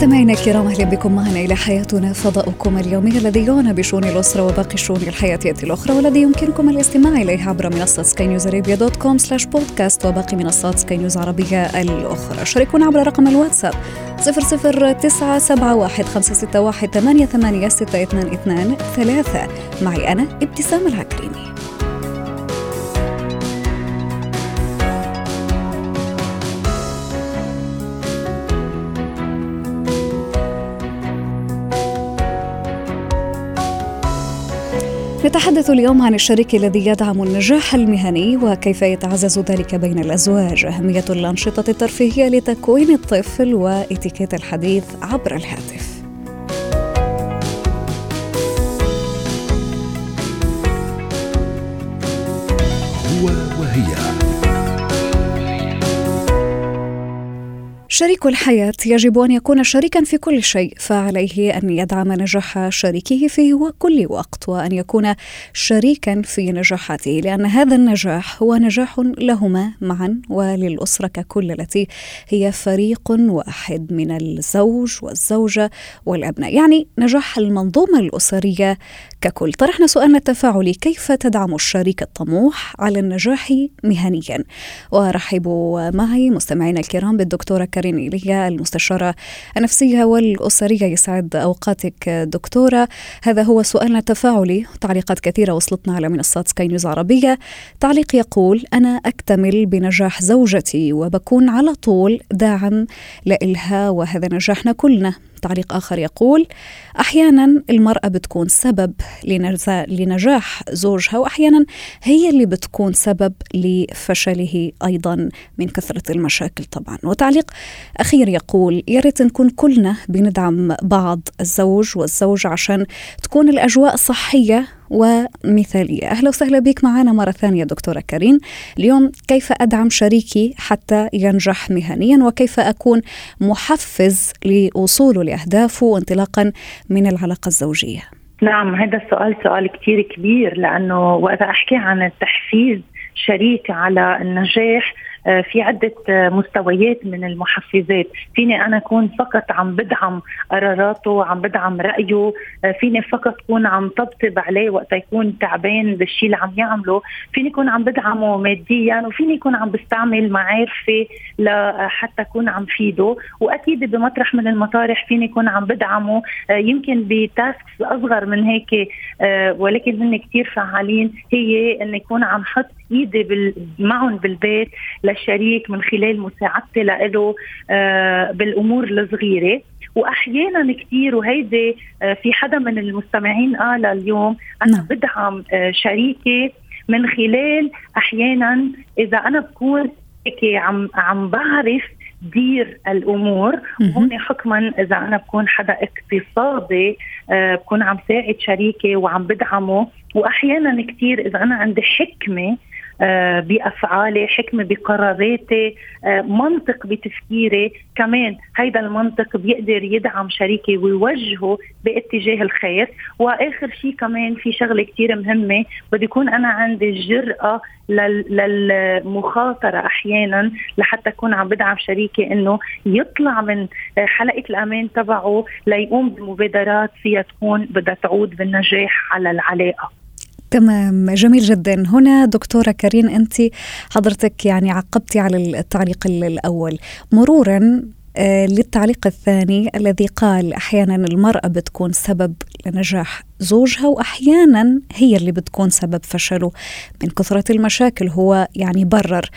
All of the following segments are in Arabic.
مستمعينا الكرام أهلا بكم معنا إلى حياتنا فضاؤكم اليومي الذي يعنى بشؤون الأسرة وباقي الشؤون الحياتية الأخرى والذي يمكنكم الاستماع إليه عبر منصة Sky News Arabia dot com slash podcast وباقي منصات سكاي نيوز عربية الأخرى. شاركونا عبر رقم الواتساب 00971 561 88 ثلاثة. معي أنا ابتسام العكريمي. نتحدث اليوم عن الشريك الذي يدعم النجاح المهني وكيف يتعزز ذلك بين الأزواج، أهمية الأنشطة الترفيهية لتكوين الطفل وإتيكيت الحديث عبر الهاتف. شريك الحياة يجب أن يكون شريكا في كل شيء فعليه أن يدعم نجاح شريكه في كل وقت وأن يكون شريكا في نجاحاته لأن هذا النجاح هو نجاح لهما معا وللأسرة ككل التي هي فريق واحد من الزوج والزوجة والأبناء. يعني نجاح المنظومة الأسرية ككل. طرحنا سؤالنا التفاعلي كيف تدعم الشريك الطموح على النجاح مهنيا؟ ورحبوا معي مستمعينا الكرام بالدكتورة كارين إيليا المستشارة النفسية والأسرية. يسعد أوقاتك دكتورة. هذا هو سؤالنا التفاعلي. تعليقات كثيرة وصلتنا على منصات سكاي نيوز عربية. تعليق يقول أنا أكتمل بنجاح زوجتي وبكون على طول داعم لإلها وهذا نجاحنا كلنا. تعليق آخر يقول أحيانا المرأة بتكون سبب لنجاح زوجها وأحيانا هي اللي بتكون سبب لفشله أيضا من كثرة المشاكل طبعا. وتعليق أخير يقول يا ريت نكون كلنا بندعم بعض الزوج والزوجة عشان تكون الأجواء صحية ومثالية. أهلا وسهلا بك معنا مرة ثانية دكتورة كريم. اليوم كيف أدعم شريكي حتى ينجح مهنيا؟ وكيف أكون محفز لوصوله لأهدافه انطلاقا من العلاقة الزوجية؟ نعم هذا السؤال سؤال كتير كبير لأنه وإذا أحكي عن التحفيز شريك على النجاح في عدة آه، مستويات من المحفزات. فيني أنا أكون فقط عم بدعم قراراته عم بدعم رأيه. آه، فيني فقط أكون عم طبطب عليه وقت يكون تعبان بالشيء اللي عم يعمله. فيني أكون عم بدعمه ماديا وفيني أكون عم بستعمل معارفي لحتى أكون عم فيده. وأكيد بمطرح من المطارح فيني أكون عم بدعمه. يمكن بتاسكس أصغر من هيك ولكن هن كثير فعالين. هي أن يكون عم حط ايدي معهم بالبيت للشريك من خلال مساعدتي له آه، بالأمور الصغيرة. واحيانا كثير وهيدي آه، في حدا من المستمعين قال اليوم أنا نعم. بدعم آه، شريكي من خلال أحيانا إذا أنا بكون هيك عم عم بعرف دير الأمور. هون حكما إذا أنا بكون حدا اقتصادي بكون عم ساعد شريكي وعم بدعمه. واحيانا كثير إذا أنا عندي حكمة آه، بأفعالي حكمة بقراراتي آه، منطق بتفكيري. كمان هيدا المنطق بيقدر يدعم شريكي ويوجهه باتجاه الخير. وآخر شيء كمان في شغلة كثير مهمة بدي يكون أنا عندي الجرأه للمخاطرة أحيانا لحتى أكون عم بدعم شريكي أنه يطلع من حلقة الأمان تبعه ليقوم بمبادرات فيها تكون بدها تعود بالنجاح على العلاقة. تمام جميل جدا. هنا دكتورة كارين أنت حضرتك يعني عقبتي على التعليق الأول. مرورا آه، للتعليق الثاني الذي قال أحيانا المرأة بتكون سبب لنجاح زوجها واحيانا هي اللي بتكون سبب فشله من كثرة المشاكل هو يعني برر.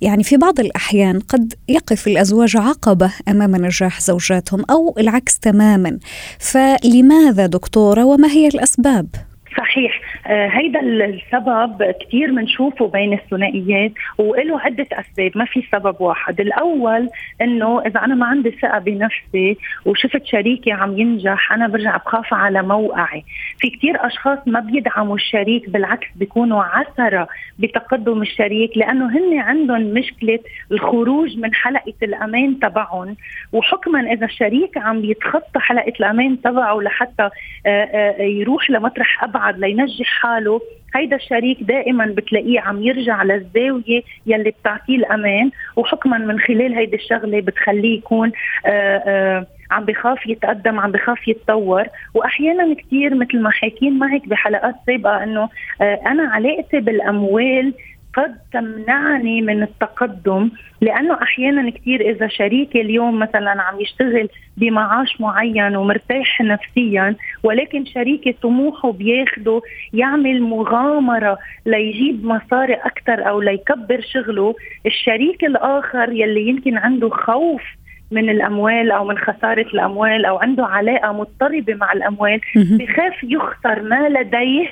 يعني في بعض الأحيان قد يقف الأزواج عقبة أمام نجاح زوجاتهم أو العكس تماما. فلماذا دكتورة؟ وما هي الأسباب؟ صحيح. آه، هيدا السبب كثير بنشوفه بين الثنائيات وله عدة أسباب ما في سبب واحد. الأول إنه إذا أنا ما عندي ثقة بنفسي وشفت شريكي عم ينجح أنا برجع بخاف على موقعي. في كثير أشخاص ما بيدعموا الشريك بالعكس بيكونوا عثرة بتقدم الشريك لأنه هن عندهم مشكلة الخروج من حلقة الأمان تبعهم. وحكما إذا الشريك عم يتخطى حلقة الأمان تبعه لحتى آه، آه، يروح لمطرح ابعد لينجح حاله. هيدا الشريك دائما بتلاقيه عم يرجع للزاوية يلي بتعطيه الأمان وحكما من خلال هيدي الشغلة بتخليه يكون آآ آآ عم بخاف يتقدم عم بخاف يتطور. واحيانا كثير مثل ما حاكين معك بحلقات سابقة إنه أنا علاقتي بالأموال قد تمنعني من التقدم لأنه أحيانا كثير إذا شريكي اليوم مثلا عم يشتغل بمعاش معين ومرتاح نفسيا ولكن شريكي طموحه بياخده يعمل مغامرة ليجيب مصاري أكثر أو ليكبر شغله الشريك الآخر يلي يمكن عنده خوف من الأموال أو من خسارة الأموال أو عنده علاقة مضطربة مع الأموال بخاف يخسر ما لديه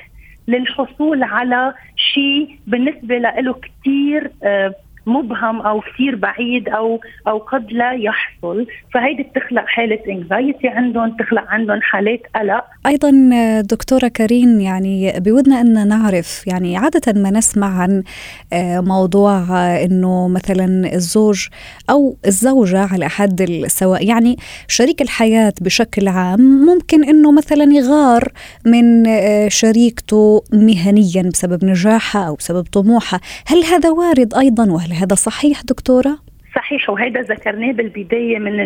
للحصول على شيء بالنسبة له كثير آه مبهم أو كثير بعيد أو أو قد لا يحصل. فهيدي بتخلق حالة انكزايتي عندهم بتخلق عندهم حالات قلق. أيضا دكتورة كريم يعني بودنا أن نعرف يعني عادة ما نسمع عن آه، موضوع آه، إنه مثلا الزوج أو الزوجة على حد السواء يعني شريك الحياة بشكل عام ممكن إنه مثلا يغار من آه، شريكته مهنيا بسبب نجاحها أو بسبب طموحها هل هذا وارد أيضا وهل هذا صحيح دكتورة؟ صحيح وهذا ذكرناه بالبداية من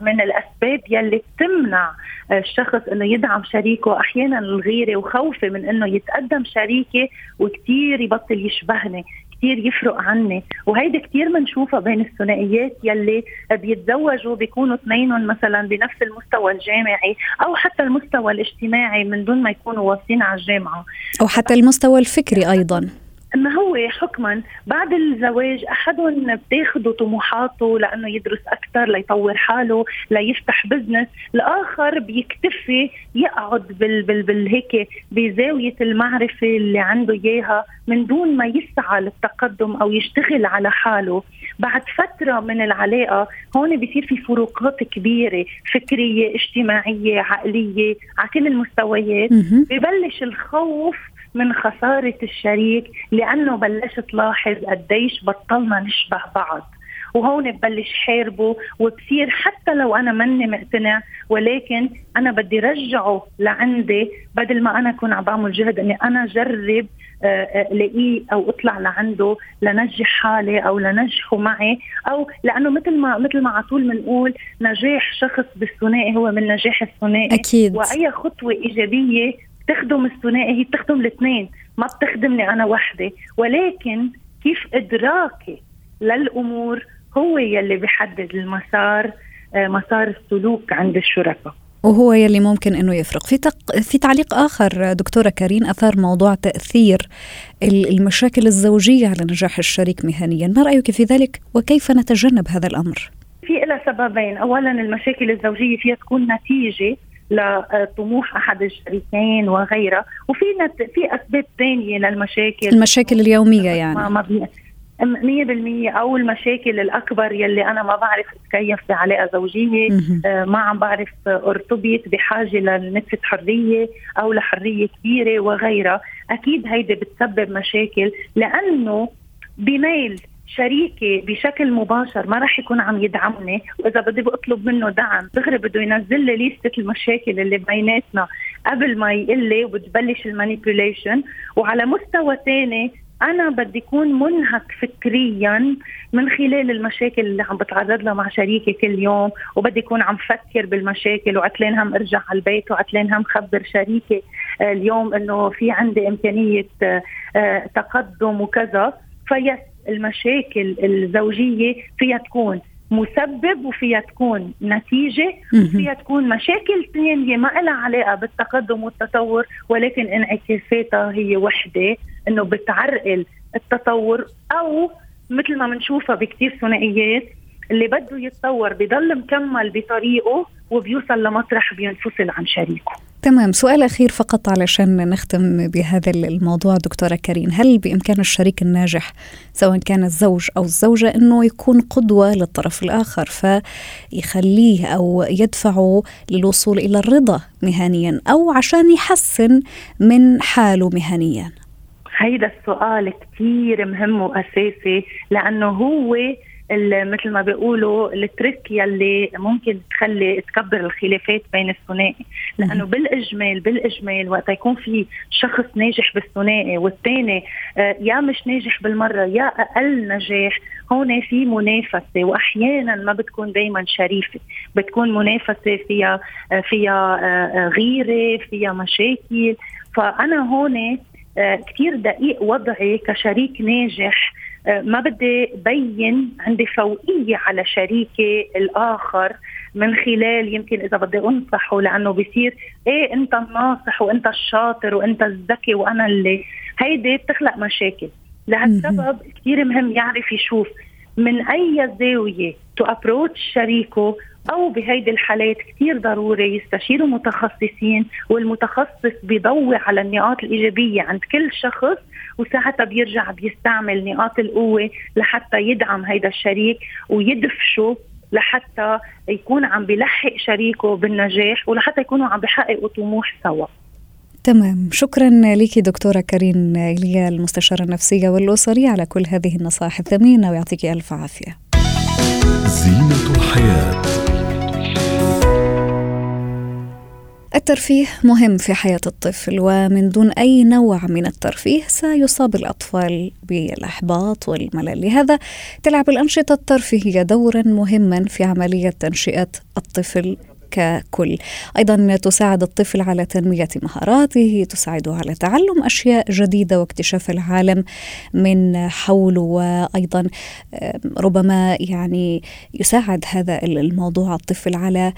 من الأسباب يلي بتمنع الشخص إنه يدعم شريكه أحيانا الغيرة وخوفي من إنه يتقدم شريكي وكثير يبطل يشبهني كثير يفرق عني. وهيدي كثير بنشوفها بين الثنائيات يلي بيتزوجوا بيكونوا اثنينهم مثلا بنفس المستوى الجامعي أو حتى المستوى الاجتماعي من دون ما يكونوا واصلين على الجامعة. أو حتى المستوى الفكري أيضا. ما هو حكما بعد الزواج أحدهم بتاخذه طموحاته لأنه يدرس أكثر ليطور حاله ليفتح بزنس الآخر بيكتفي يقعد بال بال بال هيك بزاوية المعرفة اللي عنده إياها من دون ما يسعى للتقدم أو يشتغل على حاله. بعد فترة من العلاقة هون بيصير في فروقات كبيرة فكرية اجتماعية عقلية على كل المستويات. ببلش الخوف من خسارة الشريك لأنه بلشت لاحظ قديش بطلنا نشبه بعض. وهون ببلش حاربه وبصير حتى لو أنا ماني مقتنع ولكن أنا بدي رجعه لعندي بدل ما أنا أكون عم بعمل جهد إني أنا جرب آه، آه، لاقيه أو أطلع لعنده لنجح حالي أو لنجحه معي أو لأنه مثل ما مثل ما على طول بنقول نجاح شخص بالثنائي هو من نجاح الثنائي. أكيد. وأي خطوة إيجابية بتخدم الثنائي هي بتخدم الاثنين ما بتخدمني أنا وحدة. ولكن كيف إدراكي للأمور هو يلي بيحدد المسار آه، مسار السلوك عند الشركاء. وهو يلي ممكن إنه يفرق. في تق... في تعليق آخر دكتورة كارين أثار موضوع تأثير المشاكل الزوجية على نجاح الشريك مهنيا. ما رأيك في ذلك؟ وكيف نتجنب هذا الأمر؟ في لها سببين. اولا المشاكل الزوجية فيها تكون نتيجة لطموح أحد الشريكين وغيرها. وفي في أسباب ثانية للمشاكل. المشاكل اليومية يعني. ما ما 100% أو المشاكل الأكبر يلي أنا ما بعرف أتكيف بعلاقه زوجية. آه ما عم بعرف أرتبط بحاجة لنفس حرية أو لحرية كبيرة وغيرها. أكيد هيدي بتسبب مشاكل. لأنه بميل شريكي بشكل مباشر ما راح يكون عم يدعمني. وإذا بدي بطلب منه دعم دغري بده ينزل لي ليستة المشاكل اللي بيناتنا قبل ما يقول لي وبتبلش المانيبيوليشن. وعلى مستوى ثاني أنا بدي اكون منهك فكريا من خلال المشاكل اللي عم بتعرض لها مع شريكي كل يوم. وبدي اكون عم فكر بالمشاكل وعتلين هم ارجع على البيت وعتلين هم خبر شريكي آه، اليوم إنه في عندي إمكانية آه، آه، تقدم وكذا. فيس المشاكل الزوجية فيها تكون مسبب وفيها تكون نتيجة وفيها تكون مشاكل ثانية ما لها علاقة بالتقدم والتطور ولكن انعكاساتها هي وحدة إنه بتعرقل التطور أو مثل ما بنشوفها بكثير ثنائيات اللي بده يتطور بضل مكمل بطريقه وبيوصل لمطرح بينفصل عن شريكه. تمام سؤال أخير فقط علشان نختم بهذا الموضوع. دكتورة كريم هل بإمكان الشريك الناجح سواء كان الزوج أو الزوجة أنه يكون قدوة للطرف الآخر فيخليه أو يدفعه للوصول إلى الرضا مهنيا أو عشان يحسن من حاله مهنيا؟ هيدا السؤال كثير مهم وأساسي لأنه هو مثل ما بيقولوا التريك يلي ممكن تخلي تكبر الخلافات بين الثنائي. لأنه بالاجمال بالإجمال وقت يكون في شخص ناجح بالثنائي والثاني آه، يا مش ناجح بالمرة يا أقل نجاح هون في منافسة. واحيانا ما بتكون دائما شريفة. بتكون منافسة فيها آه، فيها آه، غيرة فيها مشاكل. فأنا هون كثير دقيق وضعي كشريك ناجح ما بدي بين عندي فوقيه على شريكي الآخر من خلال يمكن إذا بدي أنصحه لأنه بصير إيه أنت الناصح وأنت الشاطر وأنت الذكي وأنا اللي هيدي بتخلق مشاكل. لهالسبب كثير مهم يعرف يشوف من أي زاوية تو ابروتش شريكه أو بهيدي الحالات كثير ضروري يستشيروا متخصصين والمتخصص بيضوي على النقاط الإيجابية عند كل شخص وساعتها بيرجع بيستعمل نقاط القوة لحتى يدعم هيدا الشريك ويدفشه لحتى يكون عم بيلحق شريكه بالنجاح ولحتى يكونوا عم بيحققوا طموح سوا. تمام. شكرا لك دكتورة كارين إيليا المستشارة النفسية والأسرية على كل هذه النصائح الثمينة ويعطيك ألف عافية. زينة الترفيه مهم في حياة الطفل ومن دون أي نوع من الترفيه سيصاب الأطفال بالإحباط والملل. لهذا تلعب الأنشطة الترفيهية دورا مهما في عملية تنشئة الطفل. ككل أيضا تساعد الطفل على تنمية مهاراته تساعده على تعلم أشياء جديدة واكتشاف العالم من حوله وأيضا ربما يعني يساعد هذا الموضوع الطفل على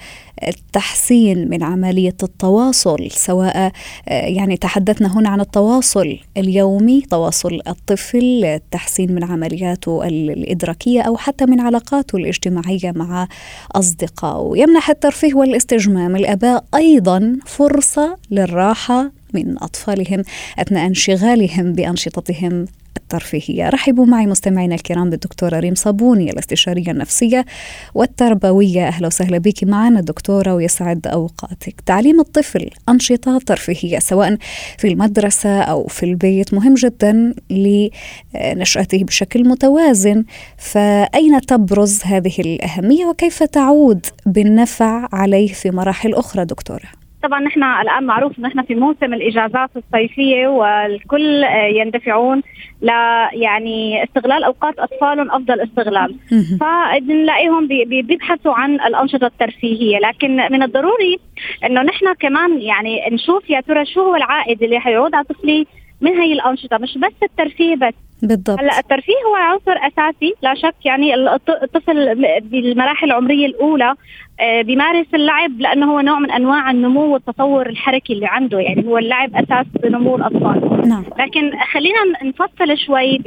التحسين من عملية التواصل سواء يعني تحدثنا هنا عن التواصل اليومي تواصل الطفل التحسين من عملياته الإدراكية أو حتى من علاقاته الاجتماعية مع أصدقائه. يمنح الترفيه والاستجمام. الآباء أيضا فرصة للراحة من أطفالهم أثناء انشغالهم بأنشطتهم الترفيهية. رحبوا معي مستمعينا الكرام بالدكتورة ريم صابوني الاستشارية النفسية والتربوية. أهلا وسهلا بك معنا دكتورة ويسعد أوقاتك. تعليم الطفل أنشطة ترفيهية سواء في المدرسة أو في البيت مهم جدا لنشأته بشكل متوازن. فأين تبرز هذه الأهمية وكيف تعود بالنفع عليه في مراحل أخرى دكتورة؟ طبعا نحن الآن معروف نحن في موسم الإجازات الصيفية والكل آه، يندفعون ل يعني استغلال أوقات اطفالهم أفضل استغلال. فبنلاقيهم بيبحثوا عن الأنشطة الترفيهية. لكن من الضروري إنه نحن كمان يعني نشوف يا ترى شو هو العائد اللي حيعود على طفلي من هي الأنشطة. مش بس الترفيه بس. بالضبط. هلأ الترفيه هو عنصر أساسي. لا شك يعني الطفل بالمراحل العمرية الأولى بيمارس اللعب لأنه هو نوع من أنواع النمو والتطور الحركي اللي عنده. يعني هو اللعب أساس نمو الأطفال. نعم. لكن خلينا نفصل شوي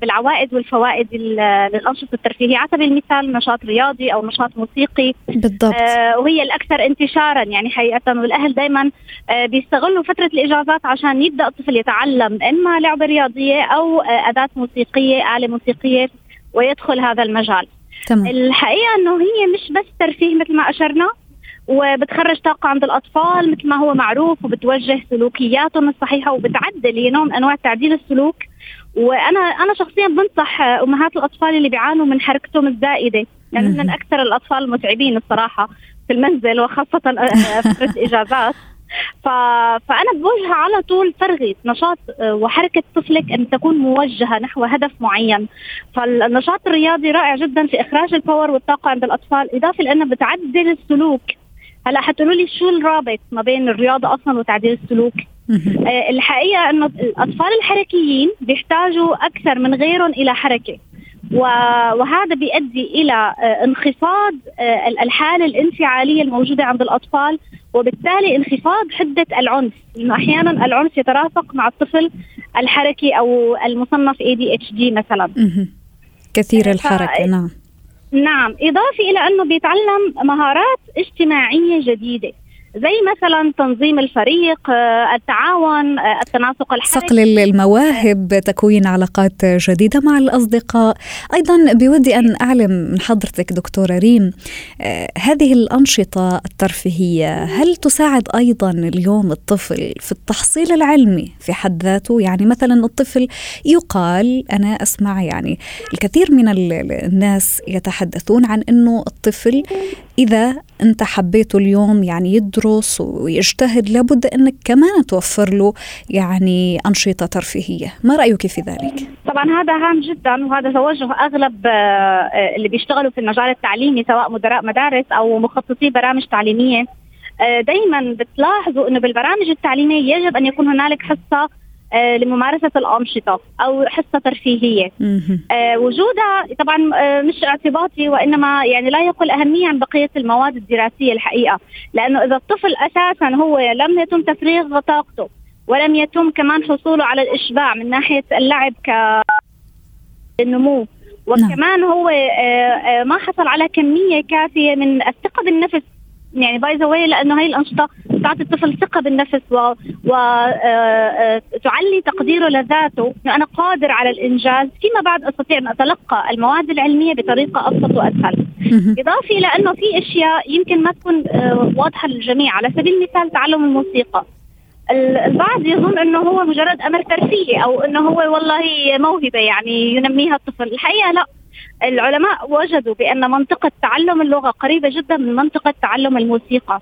بالعوائد والفوائد للأنشطة الترفيهية. على سبيل المثال نشاط رياضي أو نشاط موسيقي. بالضبط. آه وهي الأكثر انتشارا. يعني حقيقه والاهل دائما آه بيستغلوا فترة الإجازات عشان يبدأ الطفل يتعلم إما لعبة رياضية أو آه أداة موسيقية آلة موسيقية ويدخل هذا المجال. تمام. الحقيقة إنه هي مش بس ترفيه مثل ما أشرنا وبتخرج طاقة عند الأطفال مثل ما هو معروف وبتوجه سلوكياتهم الصحيحة وبتعدل هي نوع من أنواع تعديل السلوك. وأنا أنا شخصيا بنصح أمهات الأطفال اللي بيعانوا من حركتهم الزائدة. لأن يعني من أكثر الأطفال المتعبين الصراحة في المنزل وخاصة فترة الإجازات. ف... فأنا بوجه على طول ترغيب نشاط آه، وحركة طفلك أن تكون موجهة نحو هدف معين. فالنشاط الرياضي رائع جدا في إخراج الباور والطاقة عند الأطفال إضافة لانها بتعدل السلوك. هلا حتقولوا لي شو الرابط ما بين الرياضة أصلا وتعديل السلوك؟ آه الحقيقة أنه الأطفال الحركيين بيحتاجوا أكثر من غيرهم إلى حركة. وهذا بيؤدي إلى آه، انخفاض آه، الحالة الانفعالية الموجودة عند الأطفال وبالتالي انخفاض حدة العنف. لأنه أحيانا العنف يترافق مع الطفل الحركي أو المصنف ADHD مثلا. كثير الحركة. نعم. نعم. إضافة إلى أنه بيتعلم مهارات اجتماعية جديدة. زي مثلا تنظيم الفريق آه، التعاون آه، التناسق الحركي. صقل المواهب تكوين علاقات جديدة مع الأصدقاء. أيضا بودي أن أعلم من حضرتك دكتورة ريم آه، هذه الأنشطة الترفيهية هل تساعد أيضا اليوم الطفل في التحصيل العلمي في حد ذاته؟ يعني مثلا الطفل يقال أنا أسمع يعني الكثير من الناس يتحدثون عن أنه الطفل إذا أنت حبيته اليوم يعني يدرس ويجتهد لابد أنك كمان توفر له يعني أنشطة ترفيهية ما رأيك في ذلك؟ طبعا هذا هام جدا وهذا توجه أغلب آه، اللي بيشتغلوا في المجال التعليمي سواء مدراء مدارس أو مخصصي برامج تعليمية آه، دائما بتلاحظوا إنه بالبرامج التعليمية يجب أن يكون هنالك آه، لممارسة الأنشطة أو حصة ترفيهية. آه، وجودها طبعا آه، مش اعتباطي وإنما يعني لا يقل أهمية عن بقية المواد الدراسية الحقيقة. لأنه إذا الطفل أساسا هو لم يتم تفريغ طاقته ولم يتم كمان حصوله على الإشباع من ناحية اللعب ك النمو وكمان هو ما حصل على كمية كافية من الثقة بالنفس يعني by the way لأنه هي الأنشطة تعطي الطفل ثقة بالنفس و, و آه، آه، تقديره لذاته. إنه أنا قادر على الإنجاز فيما بعد أستطيع أن أتلقى المواد العلمية بطريقة أبسط وأسهل. اضافه إلى انه في أشياء يمكن ما تكون آه، واضحة للجميع. على سبيل المثال تعلم الموسيقى. البعض يظن إنه هو مجرد أمر ترفيهي أو إنه هو والله موهبة يعني ينميها الطفل. الحقيقة لا. العلماء وجدوا بأن منطقة تعلم اللغة قريبة جدا من منطقة تعلم الموسيقى.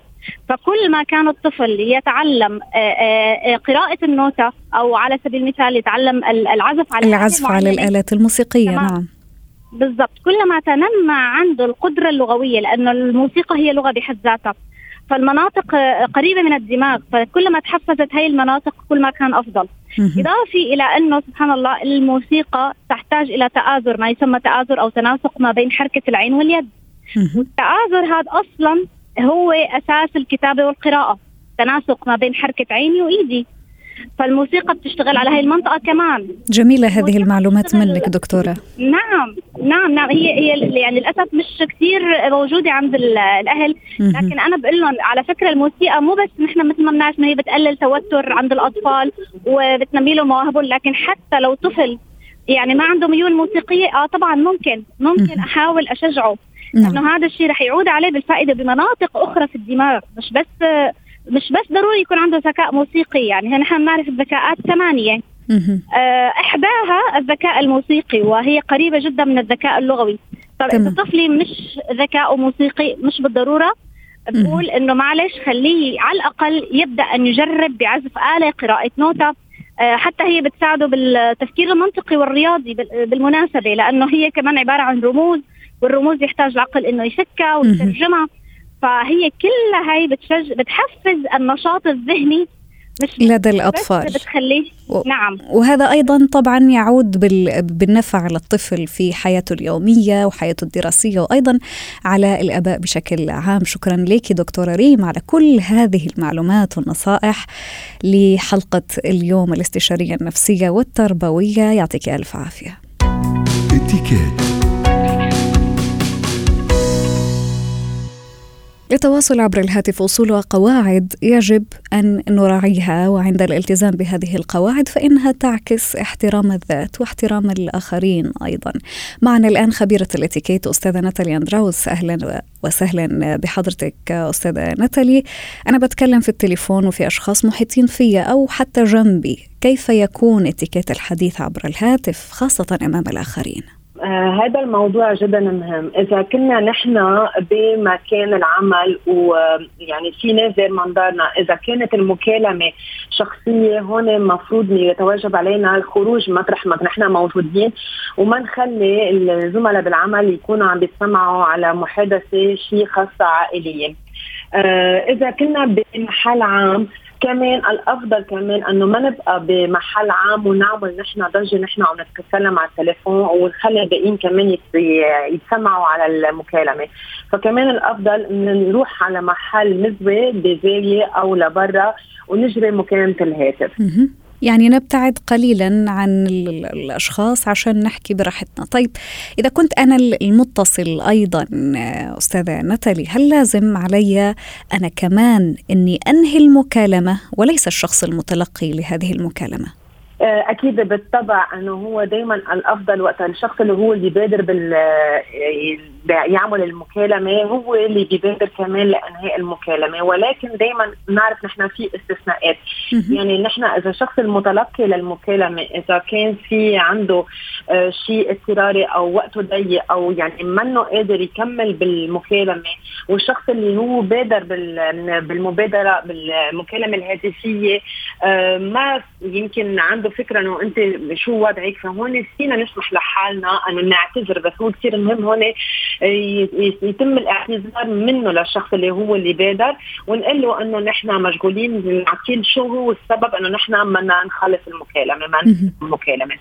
فكل ما كان الطفل يتعلم آه، آه، آه، قراءة النوتة أو على سبيل المثال يتعلم العزف على العزف على الآلات الموسيقية نعم. بالضبط. كلما تنمى عنده القدرة اللغوية لأن الموسيقى هي لغة بحد ذاتها. فالمناطق قريبة من الدماغ فكلما تحفزت هاي المناطق كل ما كان أفضل. اضافه إلى أنه سبحان الله الموسيقى تحتاج إلى تآزر ما يسمى تآزر أو تناسق ما بين حركة العين واليد. والتآزر هذا أصلا هو أساس الكتابة والقراءة تناسق ما بين حركة عيني وإيدي. فالموسيقى بتشتغل على هاي المنطقة كمان. جميلة هذه المعلومات منك دكتورة. نعم نعم نعم. هي هي يعني للأسف مش كثير موجودة عند الأهل. لكن أنا بقول لهم على فكرة الموسيقى مو بس نحن مثل ما بنعرف انه هي بتقلل توتر عند الأطفال وبتنمي له مواهبهم لكن حتى لو طفل يعني ما عنده ميول موسيقية آه طبعا ممكن ممكن أحاول أشجعه. نعم. إنه هذا الشيء رح يعود عليه بالفائدة بمناطق أخرى في الدماغ مش بس مش بس ضروري يكون عنده ذكاء موسيقي يعني نحن نعرف الذكاءات ثمانية. آه، إحداها الذكاء الموسيقي وهي قريبة جدا من الذكاء اللغوي. طب إذا طفلي مش ذكاء موسيقي مش بالضرورة بقول إنه معلش خليه على الأقل يبدأ أن يجرب بعزف آلة قراءة نوتة آه، حتى هي بتساعده بالتفكير المنطقي والرياضي بالمناسبة لأنه هي كمان عبارة عن رموز والرموز يحتاج العقل إنه يفكها ويترجمها. فهي كلها هي بتشج بتحفز النشاط الذهني مش لدى الأطفال. بتخليه و... نعم. وهذا أيضا طبعا يعود بال... بالنفع على الطفل في حياته اليومية وحياته الدراسية وأيضا على الآباء بشكل عام. شكرا لك دكتورة ريم على كل هذه المعلومات والنصائح لحلقة اليوم الاستشارية النفسية والتربوية. يعطيك ألف عافية. للتواصل عبر الهاتف وصول قواعد يجب أن نراعيها وعند الالتزام بهذه القواعد فإنها تعكس احترام الذات واحترام الآخرين أيضا. معنا الآن خبيرة الإتيكيت أستاذة ناتالي أندراوس. أهلا وسهلا بحضرتك أستاذة ناتالي. أنا بتكلم في التليفون وفي أشخاص محيطين في أو حتى جنبي. كيف يكون إتيكيت الحديث عبر الهاتف خاصة أمام الآخرين؟ آه هذا الموضوع جدا مهم. إذا كنا نحن بمكان العمل ويعني في ناس غير منظرنا إذا كانت المكالمة شخصية هون المفروض يتواجب علينا الخروج مطرح ما نحن موجودين. وما نخلي الزملاء بالعمل يكونوا عم بيسمعوا على محادثة شيء خاصة عائلية. آه إذا كنا بمحل عام كمان الأفضل كمان إنه ما نبقى بمحل عام ونعمل نحن ضجة نحن عم نتكلم على التليفون ونخلي الباقيين كمان يتسمعوا على المكالمة. فكمان الأفضل نروح على محل نزوه بزاويه أو لبرا ونجري مكالمة الهاتف. يعني نبتعد قليلا عن الأشخاص عشان نحكي براحتنا. طيب إذا كنت أنا المتصل أيضا أستاذة نتالي هل لازم علي أنا كمان إني أنهي المكالمة وليس الشخص المتلقي لهذه المكالمة؟ آه، أكيد بالطبع أنه هو دائما الأفضل وقت الشخص اللي هو اللي بادر بال يعمل المكالمة هو اللي بيبادر كمان لإنهاء المكالمة. ولكن دائما نعرف نحن في استثناءات. يعني نحن إذا الشخص المتلقي للمكالمة إذا كان في عنده آه، شيء اضطراري أو وقته ضيق أو يعني منه قادر يكمل بالمكالمة والشخص اللي هو بادر بالمبادرة بالمكالمة الهاتفية آه، ما يمكن عنده فكرة إنه أنت شو وضعك. فهون فينا نسمح لحالنا انه نعتذر. بس هو كثير مهم هون يتم الاعتذار منه للشخص اللي هو اللي بادر ونقول له إنه نحن مشغولين نعطيه شو هو السبب إنه نحن بدنا نخلص المكالمة ما المكالمة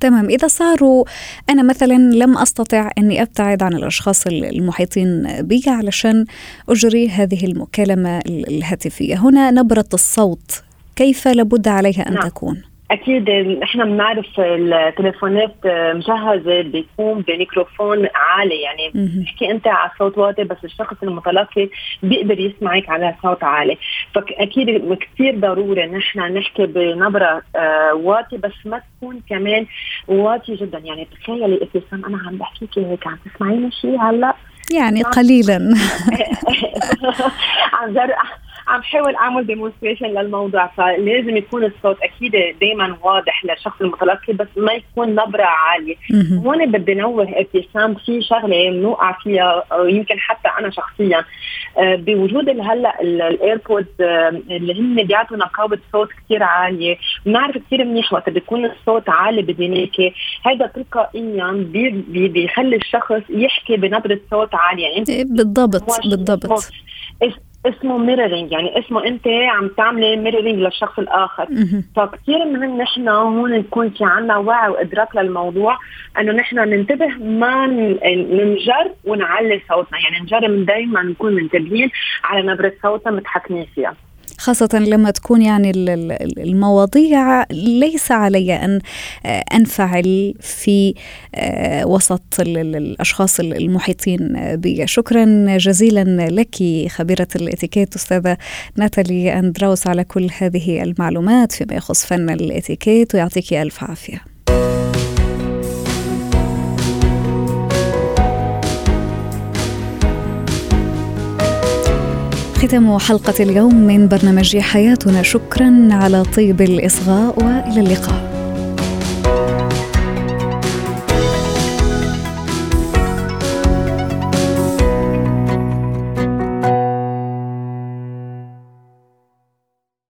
تمام إذا صاروا أنا مثلا لم أستطع أني أبتعد عن الأشخاص المحيطين بي علشان أجري هذه المكالمة الهاتفية هنا نبرة الصوت كيف لابد عليها أن نعم. تكون؟ أكيد إحنا بنعرف التليفونات مجهزة بيكون بميكروفون عالي. يعني بتحكي أنت على صوت واطي بس الشخص المتلقي بيقدر يسمعك على صوت عالي. فأكيد كثير ضروري نحن نحكي بنبرة آه، واطي بس ما تكون كمان واطي جدا. يعني تخيلي ابتسام أنا عم بحكيكي هيك عم تسمعيني شيء هلأ؟ يعني قليلا. عم عم حاول أعمل demonstration للموضوع فلازم يكون الصوت أكيد دائما واضح للشخص المتلقي بس ما يكون نبرة عالية. هون بدي نوه ابتسام في شغلة بنوقع فيها يمكن حتى أنا شخصيا. آه، بوجود هلأ ال AirPods آه، اللي هم بيعطوا نقاوة صوت كثير عالية. بنعرف كثير منيح وقت بيكون الصوت عالي بدينيكي هذا تلقائيا بي بي بيخلي الشخص يحكي بنبرة صوت عالية. يعني إيه، بالضبط بالضبط. اسمه mirroring يعني اسمه أنت عم تعملي mirroring للشخص الآخر. فكثير مهم نحن هون نكون في عنا وعي وإدراك للموضوع إنه نحن ننتبه ما ننجر ونعلي صوتنا. يعني نجرب دائما نكون منتبهين على نبرة صوتنا متحكمين فيها. خاصة لما تكون يعني المواضيع ليس علي أن آه، أنفعل في آه، وسط الأشخاص المحيطين بي. شكرا جزيلا لك خبيرة الإتيكيت أستاذة ناتالي أندراوس على كل هذه المعلومات فيما يخص فن الإتيكيت ويعطيك ألف عافية. ختام حلقة اليوم من برنامج حياتنا. شكرا على طيب الإصغاء وإلى اللقاء.